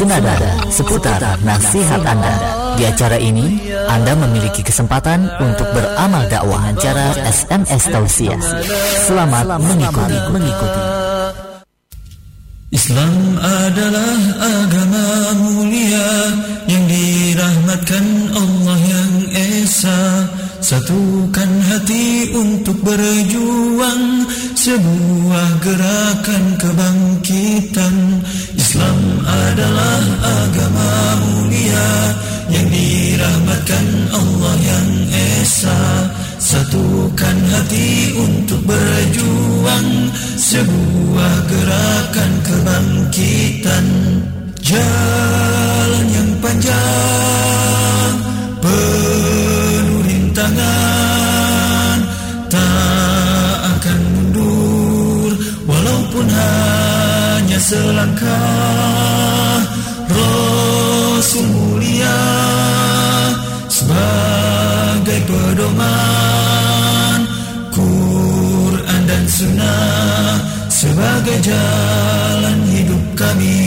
senada seputar nasihat Anda. Di acara ini, Anda memiliki kesempatan untuk beramal dakwah cara SMS tausiah. Selamat mengikuti. mengikuti. Islam adalah agama mulia yang dirahmatkan Allah yang Esa. Satukan hati untuk berjuang Sebuah gerakan kebangkitan Islam adalah agama mulia Yang dirahmatkan Allah yang Esa. Satukan hati untuk berjuang Sebuah gerakan kebangkitan. Jalan yang panjang tangan tak akan mundur walaupun hanya selangkah Rasul mulia sebagai pedoman Quran dan Sunnah sebagai jalan hidup kami.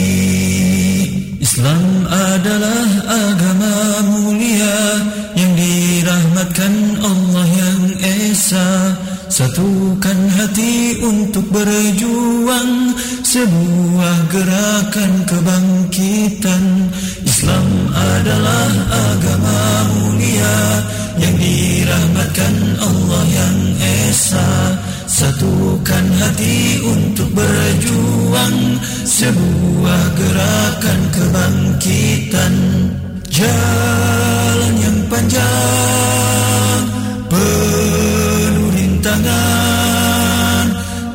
Islam adalah agama mulia yang dirahmatkan Allah yang Esa Satukan hati untuk berjuang Sebuah gerakan kebangkitan. Islam adalah agama mulia Yang dirahmatkan Allah yang Esa. Satukan hati untuk berjuang Sebuah gerakan kebangkitan. Jalan yang panjang rintangan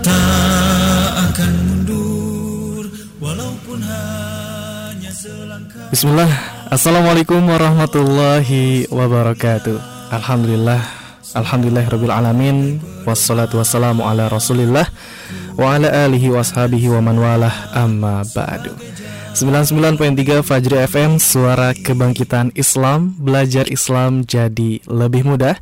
Tak akan mundur Walaupun hanya selangkah. Bismillah. Assalamualaikum warahmatullahi wabarakatuh. Alhamdulillah Alhamdulillahirabbil alamin. Wassalatu wassalamu ala Rasulillah wa ala alihi washabihi wa man walah. Amma ba'du. 99.3 Fajri FM Suara Kebangkitan Islam Belajar Islam jadi lebih mudah.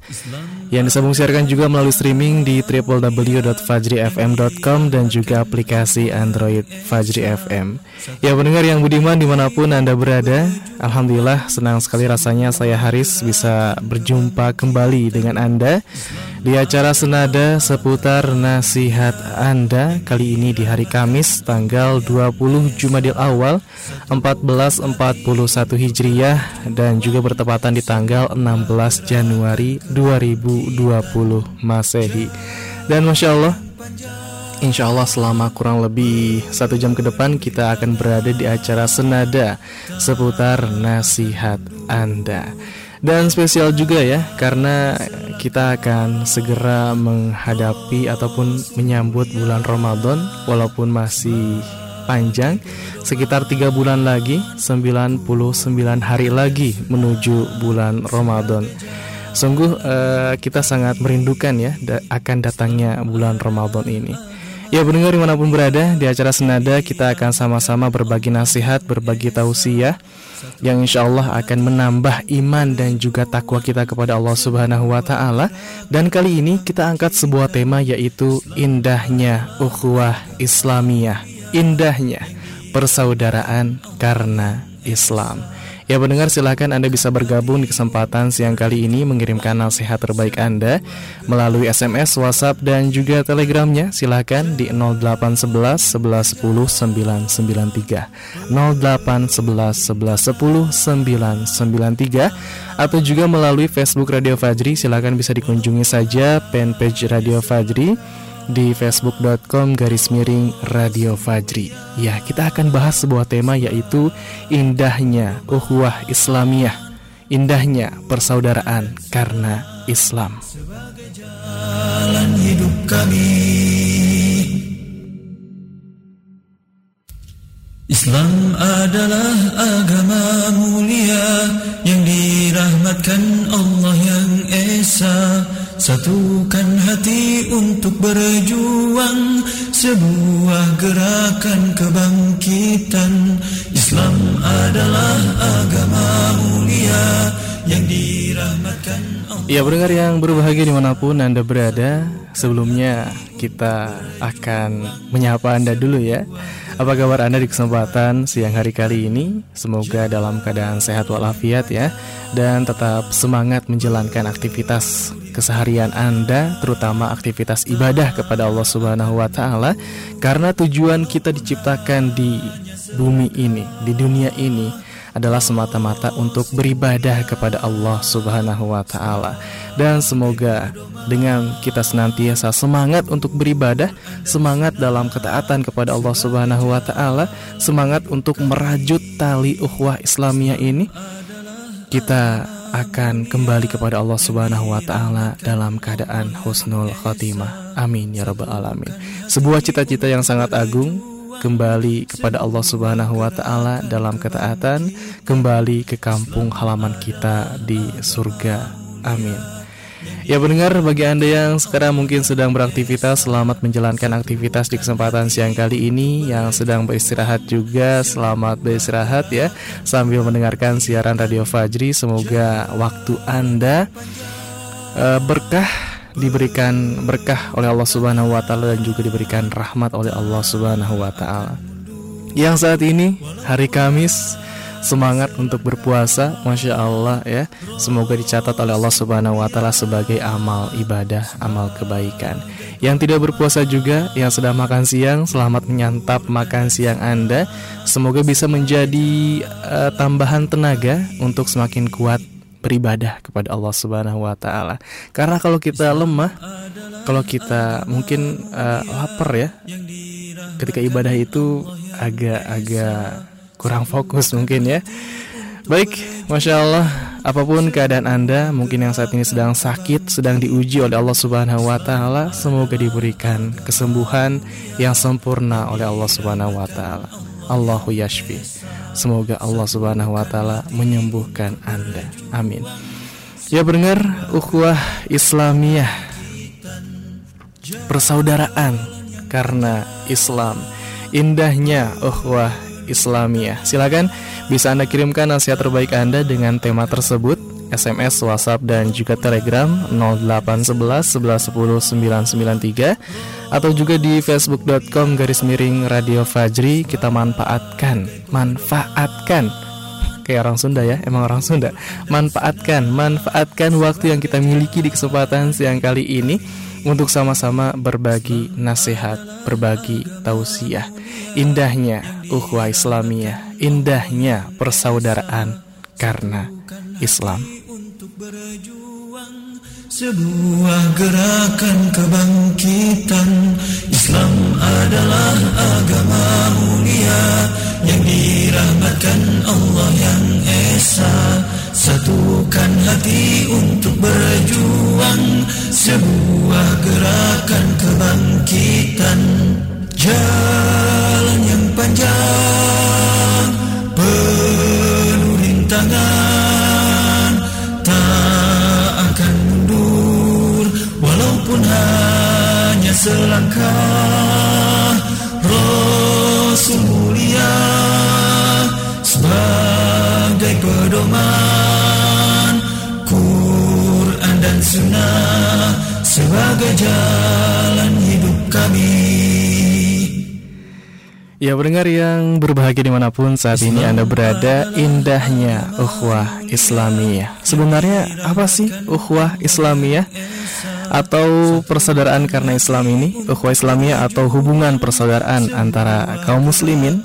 Yang disambung siarkan juga melalui streaming di www.fajrifm.com Dan juga aplikasi Android Fajri FM Ya pendengar yang budiman di mana pun Anda berada Alhamdulillah senang sekali rasanya saya Haris bisa berjumpa kembali dengan Anda di acara senada seputar nasihat Anda kali ini di hari Kamis tanggal 20 Jumadil Awal 1441 Hijriah dan juga bertepatan di tanggal 16 Januari 2020 Masehi. Dan Masya Allah Insya Allah selama kurang lebih satu jam ke depan kita akan berada di acara senada seputar nasihat Anda. Dan spesial juga ya karena kita akan segera menghadapi ataupun menyambut bulan Ramadan walaupun masih panjang sekitar tiga bulan lagi 99 hari lagi menuju bulan Ramadan. Sungguh uh, kita sangat merindukan ya da akan datangnya bulan Ramadan ini. Ya pendengar di mana pun berada di acara Senada kita akan sama-sama berbagi nasihat, berbagi tausiah yang insya Allah akan menambah iman dan juga takwa kita kepada Allah Subhanahu Wa Taala. Dan kali ini kita angkat sebuah tema yaitu indahnya ukhuwah Islamiyah, indahnya persaudaraan karena Islam. Ya pendengar silahkan Anda bisa bergabung di kesempatan siang kali ini mengirimkan nasihat terbaik Anda melalui SMS, WhatsApp dan juga Telegramnya. Silahkan di 0811 11 10 993 0811 11 10 993 atau juga melalui Facebook Radio Fajri. Silahkan bisa dikunjungi saja fanpage Radio Fajri di facebook.com garis miring Radio Fajri. Ya, kita akan bahas sebuah tema yaitu indahnya ukhuwah Islamiyah, indahnya persaudaraan karena Islam. Jalan hidup kami Islam adalah agama mulia yang dirahmatkan Allah yang Esa Satukan hati untuk berjuang Sebuah gerakan kebangkitan. Islam adalah agama mulia Yang dirahmatkan Allah. Ya pendengar yang berbahagia di mana pun Anda berada Sebelumnya kita akan menyapa Anda dulu ya. Apa kabar Anda di kesempatan siang hari kali ini? Semoga dalam keadaan sehat walafiat ya Dan tetap semangat menjalankan aktivitas keseharian Anda Terutama aktivitas ibadah kepada Allah Subhanahu Wa Taala Karena tujuan kita diciptakan di bumi ini, di dunia ini adalah semata-mata untuk beribadah kepada Allah Subhanahu wa taala. Dan semoga dengan kita senantiasa semangat untuk beribadah, semangat dalam ketaatan kepada Allah Subhanahu wa taala, semangat untuk merajut tali ukhuwah Islamiyah ini, kita akan kembali kepada Allah Subhanahu wa taala dalam keadaan husnul khotimah. Amin ya rabbal alamin. Sebuah cita-cita yang sangat agung kembali kepada Allah Subhanahu wa taala dalam ketaatan, kembali ke kampung halaman kita di surga. Amin. Ya pendengar bagi Anda yang sekarang mungkin sedang beraktivitas Selamat menjalankan aktivitas di kesempatan siang kali ini Yang sedang beristirahat juga Selamat beristirahat ya Sambil mendengarkan siaran Radio Fajri Semoga waktu Anda uh, berkah diberikan berkah oleh Allah Subhanahu wa taala dan juga diberikan rahmat oleh Allah Subhanahu wa taala. Yang saat ini hari Kamis semangat untuk berpuasa, masya Allah ya. Semoga dicatat oleh Allah Subhanahu wa taala sebagai amal ibadah, amal kebaikan. Yang tidak berpuasa juga, yang sedang makan siang, selamat menyantap makan siang Anda. Semoga bisa menjadi uh, tambahan tenaga untuk semakin kuat beribadah kepada Allah Subhanahu wa taala. Karena kalau kita lemah, kalau kita mungkin uh, lapar ya, ketika ibadah itu agak-agak kurang fokus mungkin ya. Baik, masya Allah. Apa pun keadaan anda, mungkin yang saat ini sedang sakit, sedang diuji oleh Allah Subhanahu Wa Taala, semoga diberikan kesembuhan yang sempurna oleh Allah Subhanahu Wa Taala. Allahu yashfi. Semoga Allah Subhanahu wa taala menyembuhkan Anda. Amin. Ya benar ukhuwah Islamiyah persaudaraan karena Islam. Indahnya ukhuwah Islamiyah. Silakan bisa Anda kirimkan nasihat terbaik Anda dengan tema tersebut SMS, WhatsApp dan juga Telegram 0811 1110 993 atau juga di facebook.com garis miring Radio Fajri kita manfaatkan manfaatkan. Kayak orang Sunda ya emang orang Sunda. Manfaatkan manfaatkan waktu yang kita miliki di kesempatan siang kali ini untuk sama-sama berbagi nasihat, berbagi tausiah. Indahnya ukhuwah Islamiyah, indahnya persaudaraan karena Islam. Sebuah gerakan kebangkitan Islam adalah agama mulia Yang dirahmatkan Allah yang Esa Satukan hati untuk berjuang Sebuah gerakan kebangkitan. Jalan yang panjang Penuh rintangan Tak akan mundur. Walaupun hanya selangkah Rasul mulia Sebagai pedoman sunnah Sebagai jalan hidup kami. Ya pendengar yang berbahagia di mana pun saat ini Anda berada Indahnya ukhuwah Islamiyah. Sebenarnya apa sih ukhuwah Islamiyah? Atau persaudaraan karena Islam ini Ukhuwah Islamiyah atau hubungan persaudaraan antara kaum muslimin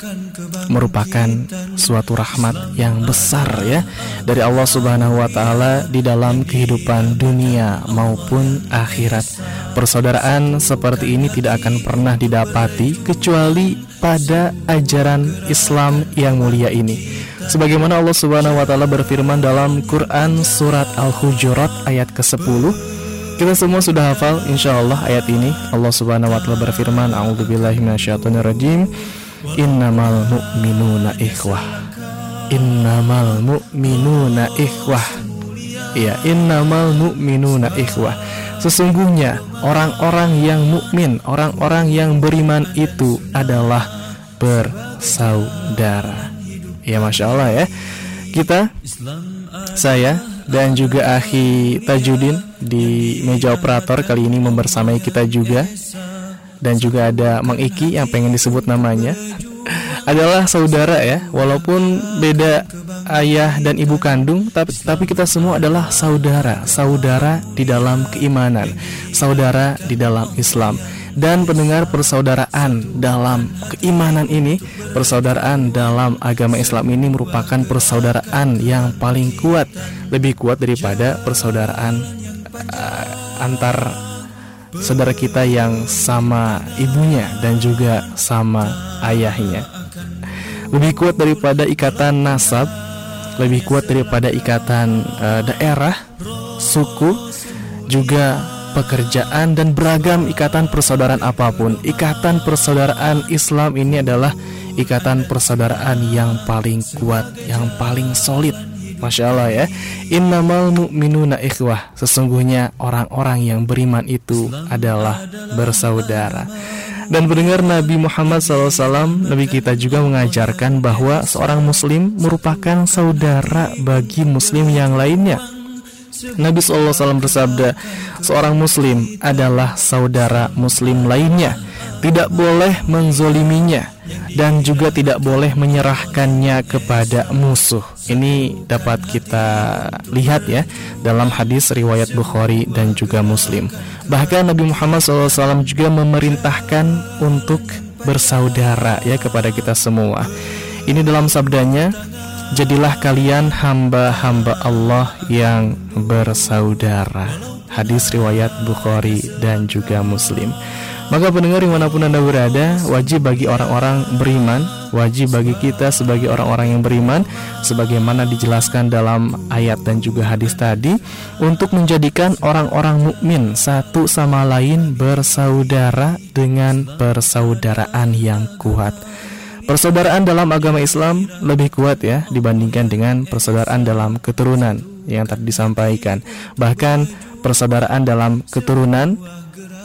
Merupakan suatu rahmat yang besar ya Dari Allah subhanahu wa ta'ala Di dalam kehidupan dunia maupun akhirat Persaudaraan seperti ini tidak akan pernah didapati Kecuali pada ajaran Islam yang mulia ini. Sebagaimana Allah Subhanahu wa taala berfirman dalam Quran surat Al-Hujurat ayat ke-10. Kita semua sudah hafal insyaallah ayat ini. Allah Subhanahu wa taala berfirman, "A'udzubillahi minasyaitonirrajim. Innamal mu'minuna ikhwah." Innamal mu'minuna ikhwah. Iya, innamal mu'minuna ikhwah. Sesungguhnya orang-orang yang mukmin, orang-orang yang beriman itu adalah bersaudara. Ya masya Allah ya. Kita, saya dan juga Akhi Tajudin di meja operator kali ini membersamai kita juga. Dan juga ada Mang Iki yang pengen disebut namanya. Adalah saudara ya walaupun beda ayah dan ibu kandung tapi tapi kita semua adalah saudara. Saudara di dalam keimanan. Saudara di dalam Islam dan pendengar persaudaraan dalam keimanan ini, persaudaraan dalam agama Islam ini merupakan persaudaraan yang paling kuat, lebih kuat daripada persaudaraan uh, antar saudara kita yang sama ibunya dan juga sama ayahnya. Lebih kuat daripada ikatan nasab, lebih kuat daripada ikatan uh, daerah, suku, juga pekerjaan dan beragam ikatan persaudaraan apa pun. Ikatan persaudaraan Islam ini adalah ikatan persaudaraan yang paling kuat, yang paling solid. Masya Allah ya Innamal mu'minuna ikhwah Sesungguhnya orang-orang yang beriman itu adalah bersaudara Dan mendengar Nabi Muhammad SAW Nabi kita juga mengajarkan bahwa seorang muslim merupakan saudara bagi muslim yang lainnya Nabi SAW bersabda, seorang muslim adalah saudara muslim lainnya, tidak boleh menzoliminya, dan juga tidak boleh menyerahkannya kepada musuh. Ini dapat kita lihat ya dalam hadis riwayat Bukhari dan juga Muslim. Bahkan Nabi Muhammad SAW juga memerintahkan untuk bersaudara ya kepada kita semua. Ini dalam sabdanya, Jadilah kalian hamba-hamba Allah yang bersaudara. Hadis riwayat Bukhari dan juga Muslim. Maka pendengar di mana pun Anda berada Wajib bagi orang-orang beriman Wajib bagi kita sebagai orang-orang yang beriman Sebagaimana dijelaskan dalam ayat dan juga hadis tadi Untuk menjadikan orang-orang mukmin Satu sama lain bersaudara Dengan persaudaraan yang kuat Persaudaraan dalam agama Islam lebih kuat ya dibandingkan dengan persaudaraan dalam keturunan yang tadi disampaikan. Bahkan persaudaraan dalam keturunan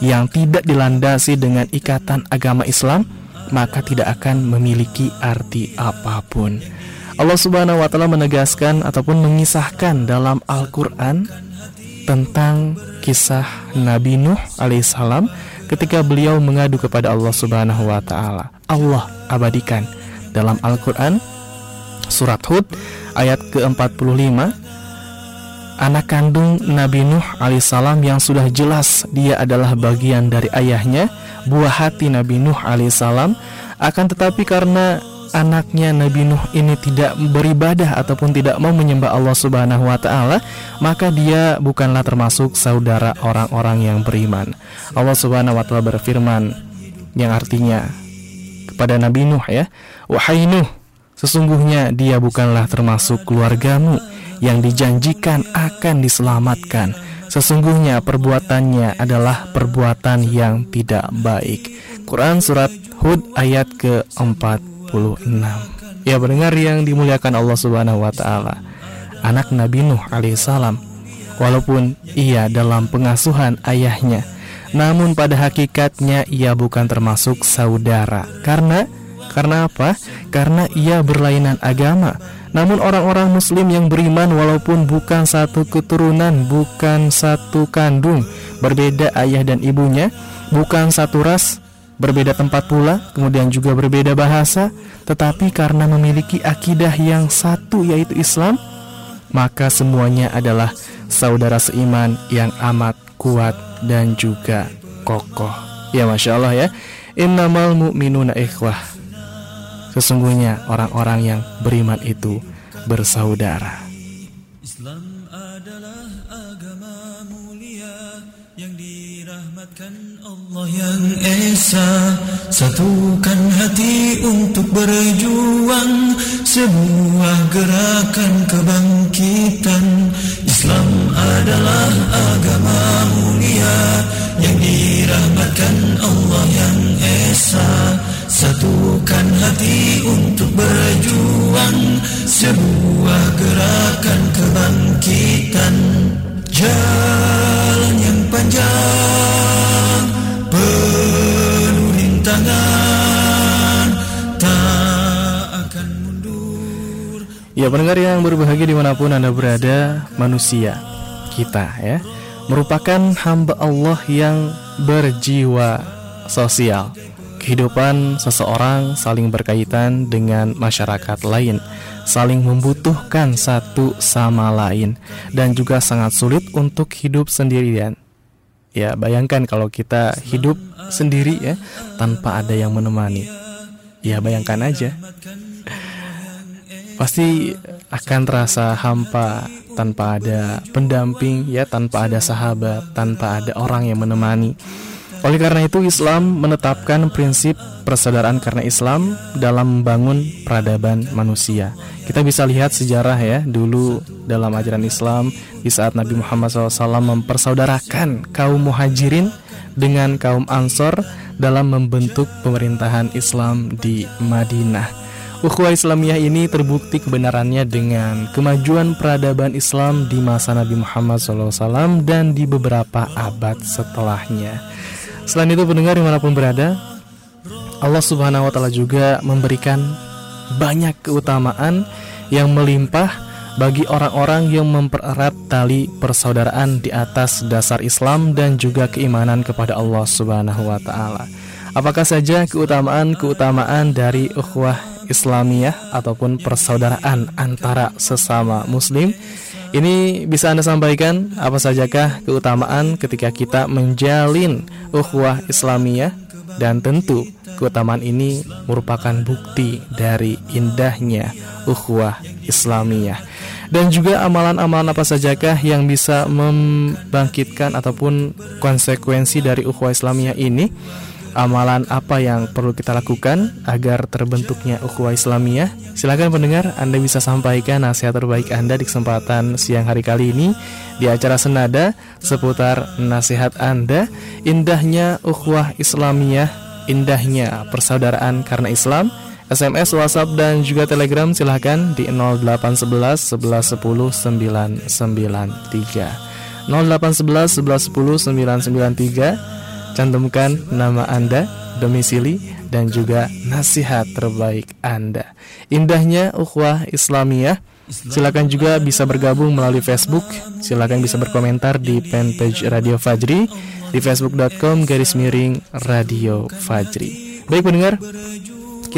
yang tidak dilandasi dengan ikatan agama Islam maka tidak akan memiliki arti apa pun. Allah Subhanahu wa taala menegaskan ataupun mengisahkan dalam Al-Qur'an tentang kisah Nabi Nuh alaihissalam ketika beliau mengadu kepada Allah Subhanahu wa taala. Allah abadikan dalam Al-Qur'an surat Hud ayat ke-45 Anak kandung Nabi Nuh alaihissalam yang sudah jelas dia adalah bagian dari ayahnya, buah hati Nabi Nuh alaihissalam, akan tetapi karena anaknya Nabi Nuh ini tidak beribadah ataupun tidak mau menyembah Allah Subhanahu wa taala, maka dia bukanlah termasuk saudara orang-orang yang beriman. Allah Subhanahu wa taala berfirman yang artinya kepada Nabi Nuh ya, "Wahai Nuh, sesungguhnya dia bukanlah termasuk keluargamu yang dijanjikan akan diselamatkan. Sesungguhnya perbuatannya adalah perbuatan yang tidak baik." Quran surat Hud ayat ke-46. Ya mendengar yang dimuliakan Allah Subhanahu wa taala. Anak Nabi Nuh alaihissalam walaupun ia dalam pengasuhan ayahnya namun pada hakikatnya ia bukan termasuk saudara. Karena karena apa? Karena ia berlainan agama. Namun orang-orang muslim yang beriman walaupun bukan satu keturunan, bukan satu kandung, berbeda ayah dan ibunya, bukan satu ras, berbeda tempat pula, kemudian juga berbeda bahasa, tetapi karena memiliki akidah yang satu yaitu Islam, maka semuanya adalah saudara seiman yang amat kuat dan juga kokoh. Ya Masya Allah ya. Innamal mu'minuna ikhwah. Sesungguhnya orang-orang yang beriman itu bersaudara. Islam adalah agama mulia Yang dirahmatkan Allah yang Esa. Satukan hati untuk berjuang Sebuah gerakan kebangkitan. Islam adalah agama mulia yang dirahmatkan Allah yang Esa. Satukan hati untuk berjuang Sebuah gerakan kebangkitan. Jalan yang panjang Penuh rintangan Tak akan mundur. Ya pendengar yang berbahagia di mana pun anda berada Manusia kita ya Merupakan hamba Allah yang berjiwa sosial. Kehidupan seseorang saling berkaitan dengan masyarakat lain Saling membutuhkan satu sama lain Dan juga sangat sulit untuk hidup sendirian. Ya bayangkan kalau kita hidup sendiri ya Tanpa ada yang menemani. Ya bayangkan aja. Pasti akan terasa hampa tanpa ada pendamping ya tanpa ada sahabat tanpa ada orang yang menemani oleh karena itu Islam menetapkan prinsip persaudaraan karena Islam dalam membangun peradaban manusia. Kita bisa lihat sejarah ya dulu dalam ajaran Islam di saat Nabi Muhammad SAW mempersaudarakan kaum muhajirin dengan kaum ansor dalam membentuk pemerintahan Islam di Madinah. Ukhuwah Islamiyah ini terbukti kebenarannya dengan kemajuan peradaban Islam di masa Nabi Muhammad SAW dan di beberapa abad setelahnya. Selain itu pendengar di mana pun berada, Allah Subhanahu Wa Taala juga memberikan banyak keutamaan yang melimpah bagi orang-orang yang mempererat tali persaudaraan di atas dasar Islam dan juga keimanan kepada Allah Subhanahu wa taala. Apakah saja keutamaan-keutamaan dari ukhuwah Islamiyah ataupun persaudaraan antara sesama muslim. Ini bisa Anda sampaikan apa sajakah keutamaan ketika kita menjalin ukhuwah Islamiyah? Dan tentu keutamaan ini merupakan bukti dari indahnya ukhuwah Islamiyah. Dan juga amalan-amalan apa sajakah yang bisa membangkitkan ataupun konsekuensi dari ukhuwah Islamiyah ini amalan apa yang perlu kita lakukan agar terbentuknya ukhuwah Islamiyah? Silakan pendengar, Anda bisa sampaikan nasihat terbaik Anda di kesempatan siang hari kali ini di acara Senada seputar nasihat Anda, indahnya ukhuwah Islamiyah, indahnya persaudaraan karena Islam. SMS, WhatsApp dan juga Telegram silahkan di 0811 1110 993 0811 1110 993 Cantumkan nama Anda, domisili, dan juga nasihat terbaik Anda. Indahnya ukhuwah Islamiyah. Silakan juga bisa bergabung melalui Facebook. Silakan bisa berkomentar di fanpage Radio Fajri di facebook.com garis miring Radio Fajri. Baik pendengar,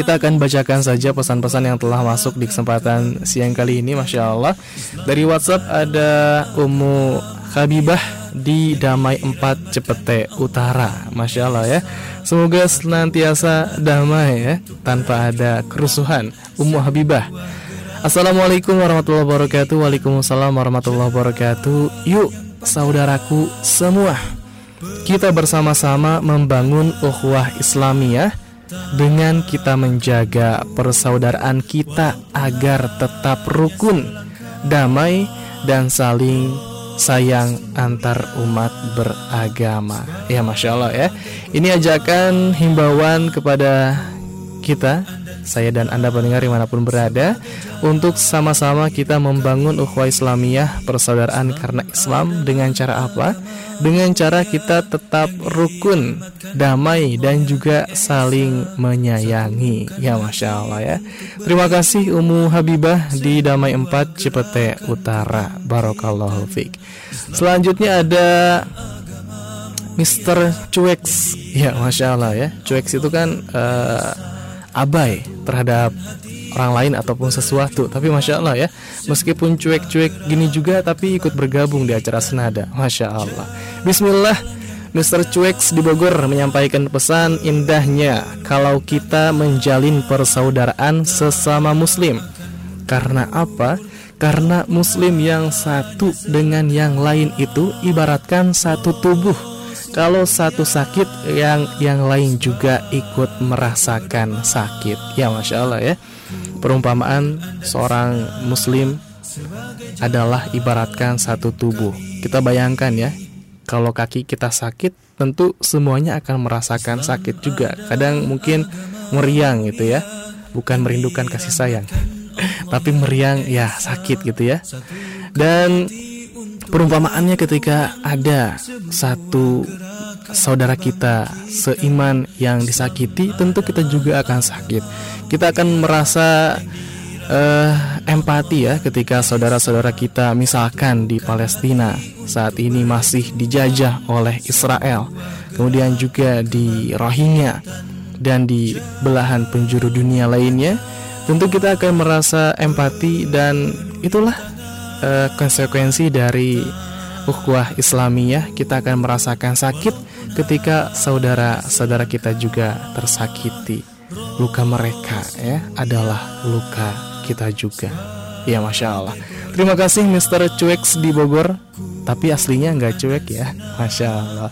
kita akan bacakan saja pesan-pesan yang telah masuk di kesempatan siang kali ini Masya Allah Dari WhatsApp ada Umu Habibah di Damai 4 Cepete Utara. Masya Allah ya. Semoga senantiasa damai ya, tanpa ada kerusuhan. Ummu Habibah. Assalamualaikum warahmatullahi wabarakatuh. Waalaikumsalam warahmatullahi wabarakatuh. Yuk, saudaraku semua. Kita bersama-sama membangun ukhuwah Islamiyah dengan kita menjaga persaudaraan kita agar tetap rukun, damai, dan saling sayang antar umat beragama. Ya masya Allah ya. Ini ajakan himbauan kepada kita saya dan Anda pendengar di mana pun berada untuk sama-sama kita membangun ukhuwah Islamiyah persaudaraan karena Islam dengan cara apa? Dengan cara kita tetap rukun, damai dan juga saling menyayangi. Ya Masya Allah ya. Terima kasih Umu Habibah di Damai 4 Cipete Utara. Barokallahu fiqh. Selanjutnya ada Mr. Cuex. Ya Masya Allah ya. Cuex itu kan uh, abai terhadap orang lain ataupun sesuatu tapi masya Allah ya meskipun cuek-cuek gini juga tapi ikut bergabung di acara senada masya Allah Bismillah Mr. Cueks di Bogor menyampaikan pesan indahnya kalau kita menjalin persaudaraan sesama muslim karena apa? Karena muslim yang satu dengan yang lain itu ibaratkan satu tubuh kalau satu sakit yang yang lain juga ikut merasakan sakit. Ya masya Allah ya. Perumpamaan seorang muslim adalah ibaratkan satu tubuh. Kita bayangkan ya kalau kaki kita sakit tentu semuanya akan merasakan sakit juga. Kadang mungkin meriang gitu ya. Bukan merindukan kasih sayang tapi meriang ya sakit gitu ya. Dan Perumpamaannya ketika ada satu saudara kita seiman yang disakiti, tentu kita juga akan sakit. Kita akan merasa uh, empati ya ketika saudara-saudara kita misalkan di Palestina saat ini masih dijajah oleh Israel, kemudian juga di Rohingya dan di belahan penjuru dunia lainnya, tentu kita akan merasa empati dan itulah uh, konsekuensi dari ukhuwah Islamiyah. Kita akan merasakan sakit ketika saudara-saudara kita juga tersakiti. Luka mereka ya adalah luka kita juga. Ya Masya Allah. Terima kasih Mr. Cueks di Bogor. Tapi aslinya nggak cuek ya Masya Allah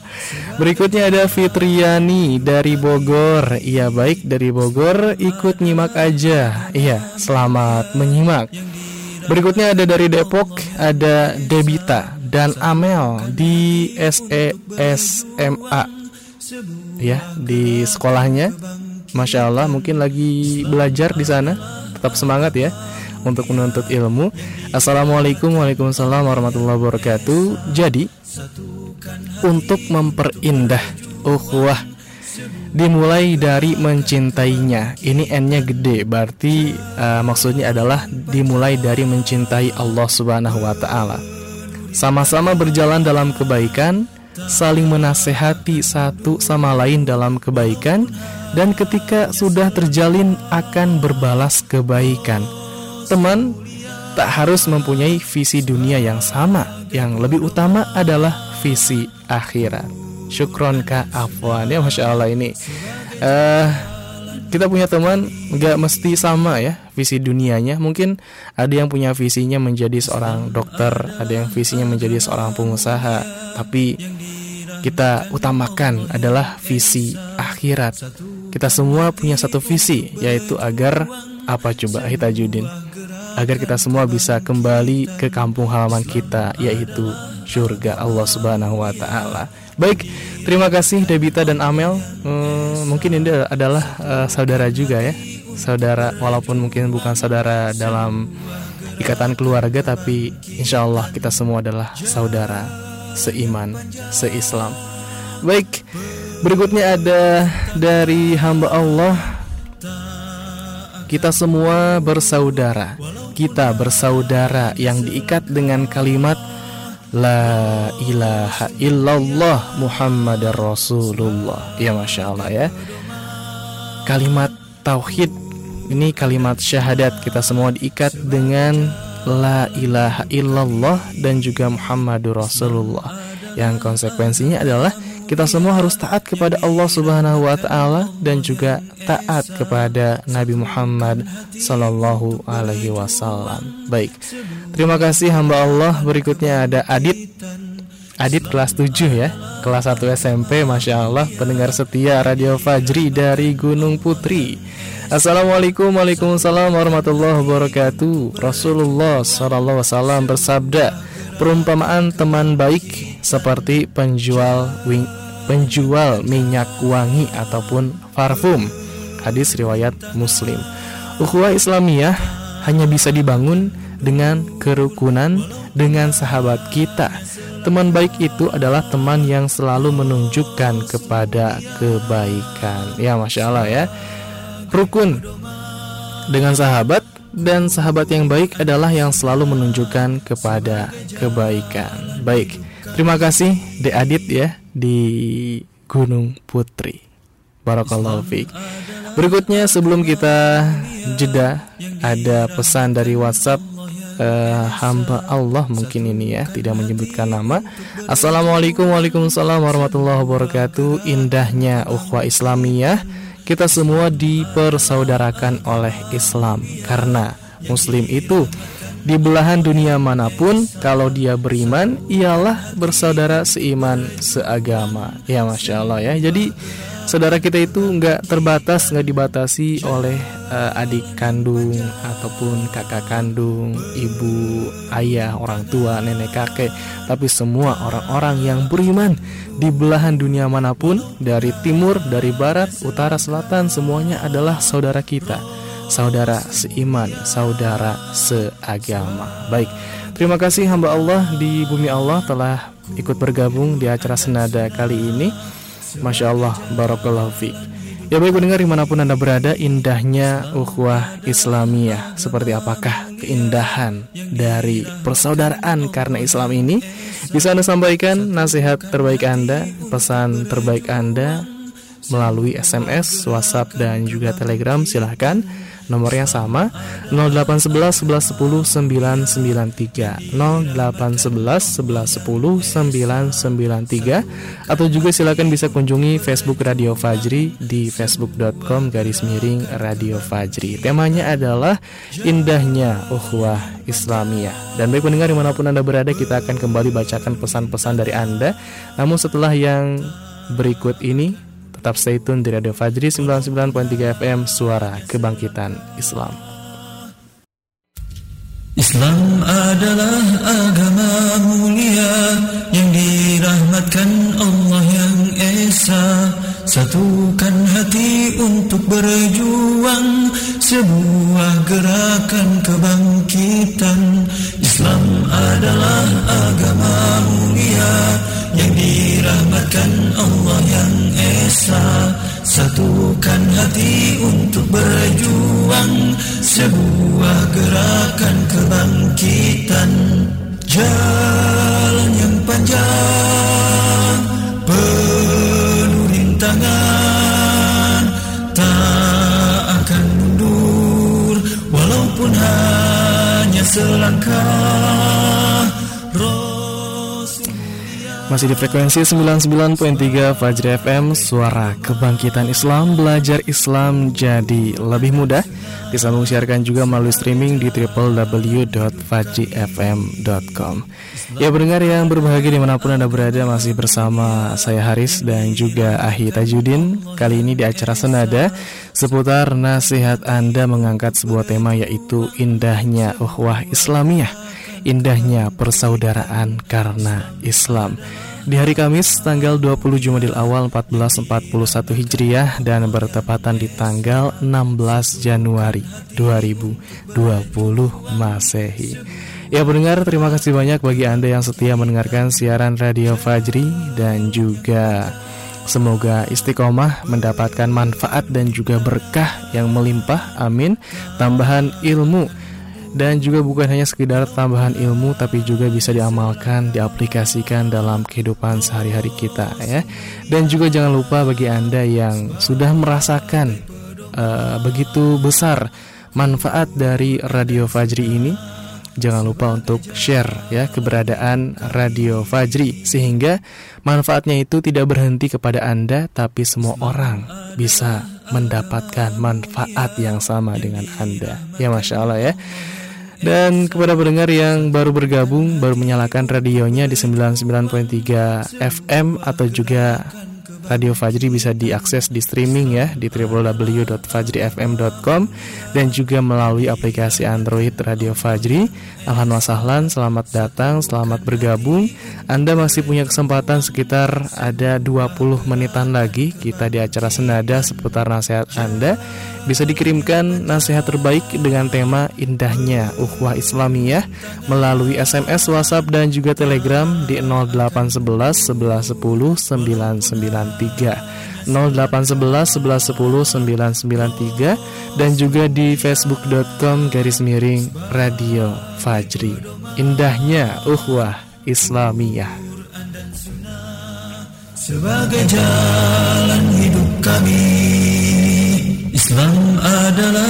Berikutnya ada Fitriani dari Bogor Iya baik dari Bogor Ikut nyimak aja Iya selamat menyimak Berikutnya ada dari Depok Ada Debita dan Amel di SESMA Ya di sekolahnya Masya Allah mungkin lagi belajar di sana tetap semangat ya untuk menuntut ilmu. Assalamualaikum Waalaikumsalam warahmatullahi wabarakatuh. Jadi untuk memperindah ukhuwah dimulai dari mencintainya. Ini n-nya gede, berarti uh, maksudnya adalah dimulai dari mencintai Allah Subhanahu wa taala. Sama-sama berjalan dalam kebaikan, saling menasehati satu sama lain dalam kebaikan dan ketika sudah terjalin akan berbalas kebaikan. Teman tak harus mempunyai visi dunia yang sama, yang lebih utama adalah visi akhirat. Syukron Kak Afwan. Ya Masya Allah ini. Uh, Kita punya teman nggak mesti sama ya visi dunianya. Mungkin ada yang punya visinya menjadi seorang dokter Ada yang visinya menjadi seorang pengusaha. Tapi kita utamakan adalah visi akhirat. Kita semua punya satu visi yaitu agar apa coba Hitajudin agar kita semua bisa kembali ke kampung halaman kita yaitu surga Allah Subhanahu wa taala. Baik, terima kasih Debita dan Amel. Hmm, mungkin ini adalah uh, saudara juga ya. Saudara walaupun mungkin bukan saudara dalam ikatan keluarga tapi insya Allah kita semua adalah saudara seiman, seislam. Baik, Berikutnya ada dari hamba Allah Kita semua bersaudara Kita bersaudara yang diikat dengan kalimat La ilaha illallah Muhammad Rasulullah. Ya Masya Allah ya. Kalimat Tauhid Ini kalimat syahadat Kita semua diikat dengan La ilaha illallah Dan juga Muhammadur Rasulullah. Yang konsekuensinya adalah kita semua harus taat kepada Allah Subhanahu wa taala dan juga taat kepada Nabi Muhammad sallallahu alaihi wasallam. Baik. Terima kasih hamba Allah. Berikutnya ada Adit. Adit kelas 7 ya. Kelas 1 SMP, Masya Allah Pendengar setia Radio Fajri dari Gunung Putri Assalamualaikum Waalaikumsalam warahmatullahi wabarakatuh Rasulullah Wasallam bersabda Perumpamaan teman baik seperti penjual wing penjual minyak wangi ataupun parfum. Hadis riwayat Muslim. Ukhuwah Islamiyah hanya bisa dibangun dengan kerukunan dengan sahabat kita. Teman baik itu adalah teman yang selalu menunjukkan kepada kebaikan. Ya, masya Allah ya. Rukun dengan sahabat dan sahabat yang baik adalah yang selalu menunjukkan kepada kebaikan. Baik, terima kasih De Adit ya di Gunung Putri. Barakallahu fiik. Berikutnya sebelum kita jeda ada pesan dari WhatsApp uh, hamba Allah mungkin ini ya tidak menyebutkan nama. Assalamualaikum Waalaikumsalam warahmatullahi wabarakatuh. Indahnya ukhuwah Islamiyah kita semua dipersaudarakan oleh Islam karena Muslim itu di belahan dunia mana pun kalau dia beriman ialah bersaudara seiman seagama. Ya masya Allah ya. Jadi saudara kita itu nggak terbatas nggak dibatasi oleh uh, adik kandung ataupun kakak kandung ibu ayah orang tua nenek kakek. Tapi semua orang-orang yang beriman di belahan dunia mana pun dari timur dari barat utara selatan semuanya adalah saudara kita saudara seiman, saudara seagama. Baik, terima kasih hamba Allah di bumi Allah telah ikut bergabung di acara senada kali ini. Masya Allah, Barakallahu fiqh. Ya baik pendengar di mana pun Anda berada Indahnya ukhuwah Islamiyah Seperti apakah keindahan dari persaudaraan karena Islam ini Bisa Anda sampaikan nasihat terbaik Anda Pesan terbaik Anda Melalui SMS, WhatsApp, dan juga Telegram Silahkan Nomornya sama. 0811 11 10 993 0811 11 10 993 Atau juga silakan bisa kunjungi Facebook Radio Fajri di facebook.com garis miring Radio Fajri. Temanya adalah indahnya ukhuwah Islamiyah. Dan baik pendengar di mana pun Anda berada kita akan kembali bacakan pesan-pesan dari Anda. Namun setelah yang berikut ini Tetap stay tune di Radio Fajri 99.3 FM Suara Kebangkitan Islam. Islam adalah agama mulia yang dirahmatkan Allah yang Esa. Satukan hati untuk berjuang sebuah gerakan kebangkitan. Islam adalah agama dirahmatkan Allah yang Esa Satukan hati untuk berjuang. Sebuah gerakan kebangkitan Jalan yang panjang penuh rintangan tak akan mundur walaupun hanya selangkah Masih di frekuensi 99.3 Fajri FM Suara Kebangkitan Islam Belajar Islam jadi lebih mudah. Disambung siarkan juga melalui streaming di www.fajrifm.com Ya pendengar yang berbahagia di mana pun Anda berada Masih bersama saya Haris dan juga Ahi Tajudin. Kali ini di acara Senada Seputar nasihat Anda mengangkat sebuah tema yaitu Indahnya Uhwah Islamiyah Indahnya persaudaraan karena Islam di hari Kamis tanggal 20 Jumadil Awal 1441 Hijriah dan bertepatan di tanggal 16 Januari 2020 Masehi. Ya pendengar terima kasih banyak bagi Anda yang setia mendengarkan siaran Radio Fajri dan juga Semoga istiqomah mendapatkan manfaat dan juga berkah yang melimpah. Amin. Tambahan ilmu dan juga bukan hanya sekedar tambahan ilmu tapi juga bisa diamalkan, diaplikasikan dalam kehidupan sehari-hari kita ya. Dan juga jangan lupa bagi Anda yang sudah merasakan uh, begitu besar manfaat dari Radio Fajri ini jangan lupa untuk share ya keberadaan Radio Fajri sehingga manfaatnya itu tidak berhenti kepada Anda tapi semua orang bisa mendapatkan manfaat yang sama dengan Anda. Ya Masya Allah ya. Dan kepada pendengar yang baru bergabung, baru menyalakan radionya di 99.3 FM atau juga Radio Fajri bisa diakses di streaming ya di www.fajrifm.com dan juga melalui aplikasi Android Radio Fajri. Alhamdulillah wasahlan, selamat datang, selamat bergabung. Anda masih punya kesempatan sekitar ada 20 menitan lagi kita di acara senada seputar nasihat Anda. Bisa dikirimkan nasihat terbaik dengan tema indahnya ukhuwah Islamiyah melalui SMS, WhatsApp dan juga Telegram di 0811 1110 993 0811 1110 993 dan juga di facebook.com garis miring radio Fajri. Indahnya ukhuwah Islamiyah. Sebagai jalan hidup kami Islam adalah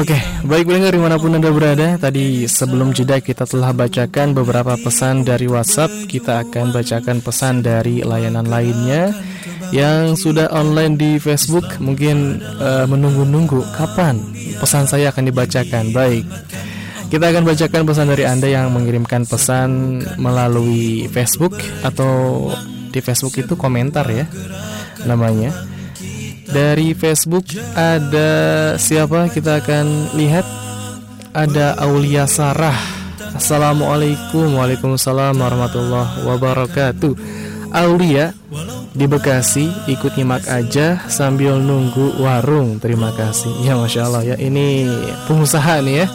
Oke, okay, baik pendengar di mana pun Anda berada Tadi sebelum jeda kita telah bacakan beberapa pesan dari WhatsApp. Kita akan bacakan pesan dari layanan lainnya Yang sudah online di Facebook. Mungkin uh, menunggu-nunggu kapan pesan saya akan dibacakan. Baik, kita akan bacakan pesan dari Anda yang mengirimkan pesan melalui Facebook Atau di Facebook itu komentar ya namanya dari Facebook ada siapa? Kita akan lihat. Ada Aulia Sarah. Assalamualaikum. Waalaikumsalam warahmatullahi wabarakatuh. Aulia di Bekasi ikut nyimak aja sambil nunggu warung. Terima kasih. Ya Masya Allah. Ya ini pengusaha nih ya.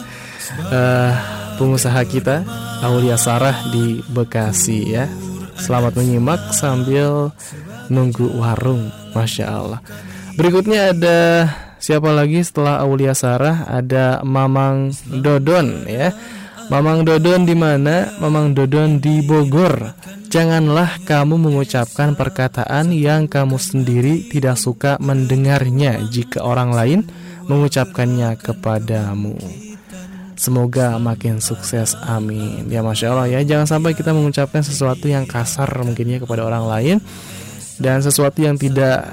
Uh, pengusaha kita Aulia Sarah di Bekasi ya. Selamat menyimak sambil nunggu warung. Masya Allah Berikutnya ada siapa lagi setelah Aulia Sarah ada Mamang Dodon ya Mamang Dodon di mana? Mamang Dodon di Bogor. Janganlah kamu mengucapkan perkataan yang kamu sendiri tidak suka mendengarnya jika orang lain mengucapkannya kepadamu. Semoga makin sukses, amin. Ya masya Allah ya, jangan sampai kita mengucapkan sesuatu yang kasar mungkinnya kepada orang lain dan sesuatu yang tidak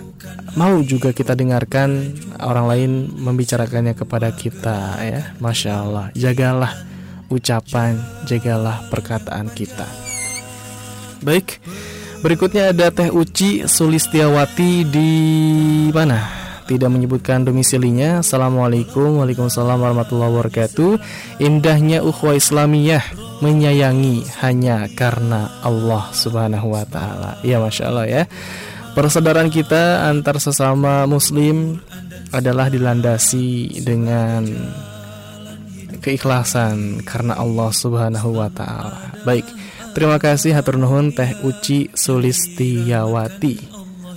mau juga kita dengarkan orang lain membicarakannya kepada kita ya, masya Allah. Jagalah ucapan, jagalah perkataan kita. Baik, berikutnya ada Teh Uci Sulistiawati di mana? Tidak menyebutkan domisilinya. Assalamualaikum Waalaikumsalam warahmatullahi wabarakatuh Indahnya ukhuwah Islamiyah Menyayangi hanya karena Allah subhanahu wa ta'ala Ya Masya Allah ya Persaudaraan kita antar sesama muslim adalah dilandasi dengan keikhlasan karena Allah Subhanahu wa taala. Baik. Terima kasih hatur nuhun Teh Uci Sulistiawati.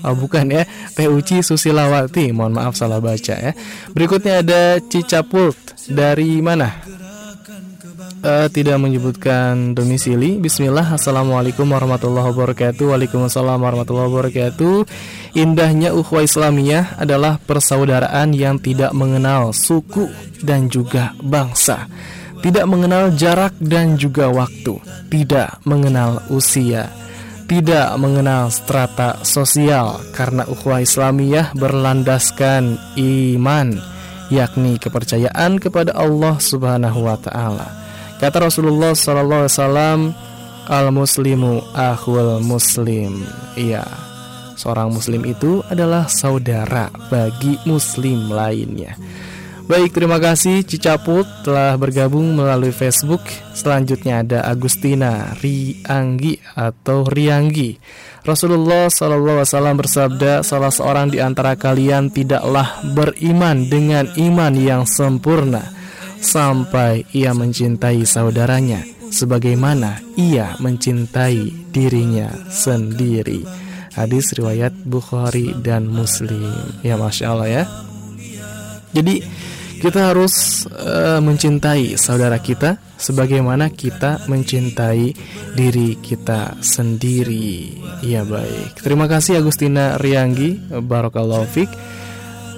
Oh bukan ya, Teh Uci Susilawati. Mohon maaf salah baca ya. Berikutnya ada Cicapult dari mana? uh, tidak menyebutkan domisili. Bismillah, Assalamualaikum warahmatullahi wabarakatuh. Waalaikumsalam warahmatullahi wabarakatuh. Indahnya ukhuwah Islamiyah adalah persaudaraan yang tidak mengenal suku dan juga bangsa. Tidak mengenal jarak dan juga waktu. Tidak mengenal usia. Tidak mengenal strata sosial karena ukhuwah Islamiyah berlandaskan iman yakni kepercayaan kepada Allah Subhanahu wa taala. Kata Rasulullah sallallahu alaihi wasallam, "Al muslimu akhul muslim." Iya. Seorang muslim itu adalah saudara bagi muslim lainnya. Baik, terima kasih Cicaput telah bergabung melalui Facebook. Selanjutnya ada Agustina Rianggi atau Rianggi. Rasulullah Wasallam bersabda, salah seorang di antara kalian tidaklah beriman dengan iman yang sempurna sampai ia mencintai saudaranya sebagaimana ia mencintai dirinya sendiri. Hadis riwayat Bukhari dan Muslim. Ya masya Allah ya. Jadi kita harus uh, mencintai saudara kita sebagaimana kita mencintai diri kita sendiri. Ya baik. Terima kasih Agustina Rianggi. Barakallahu fiqh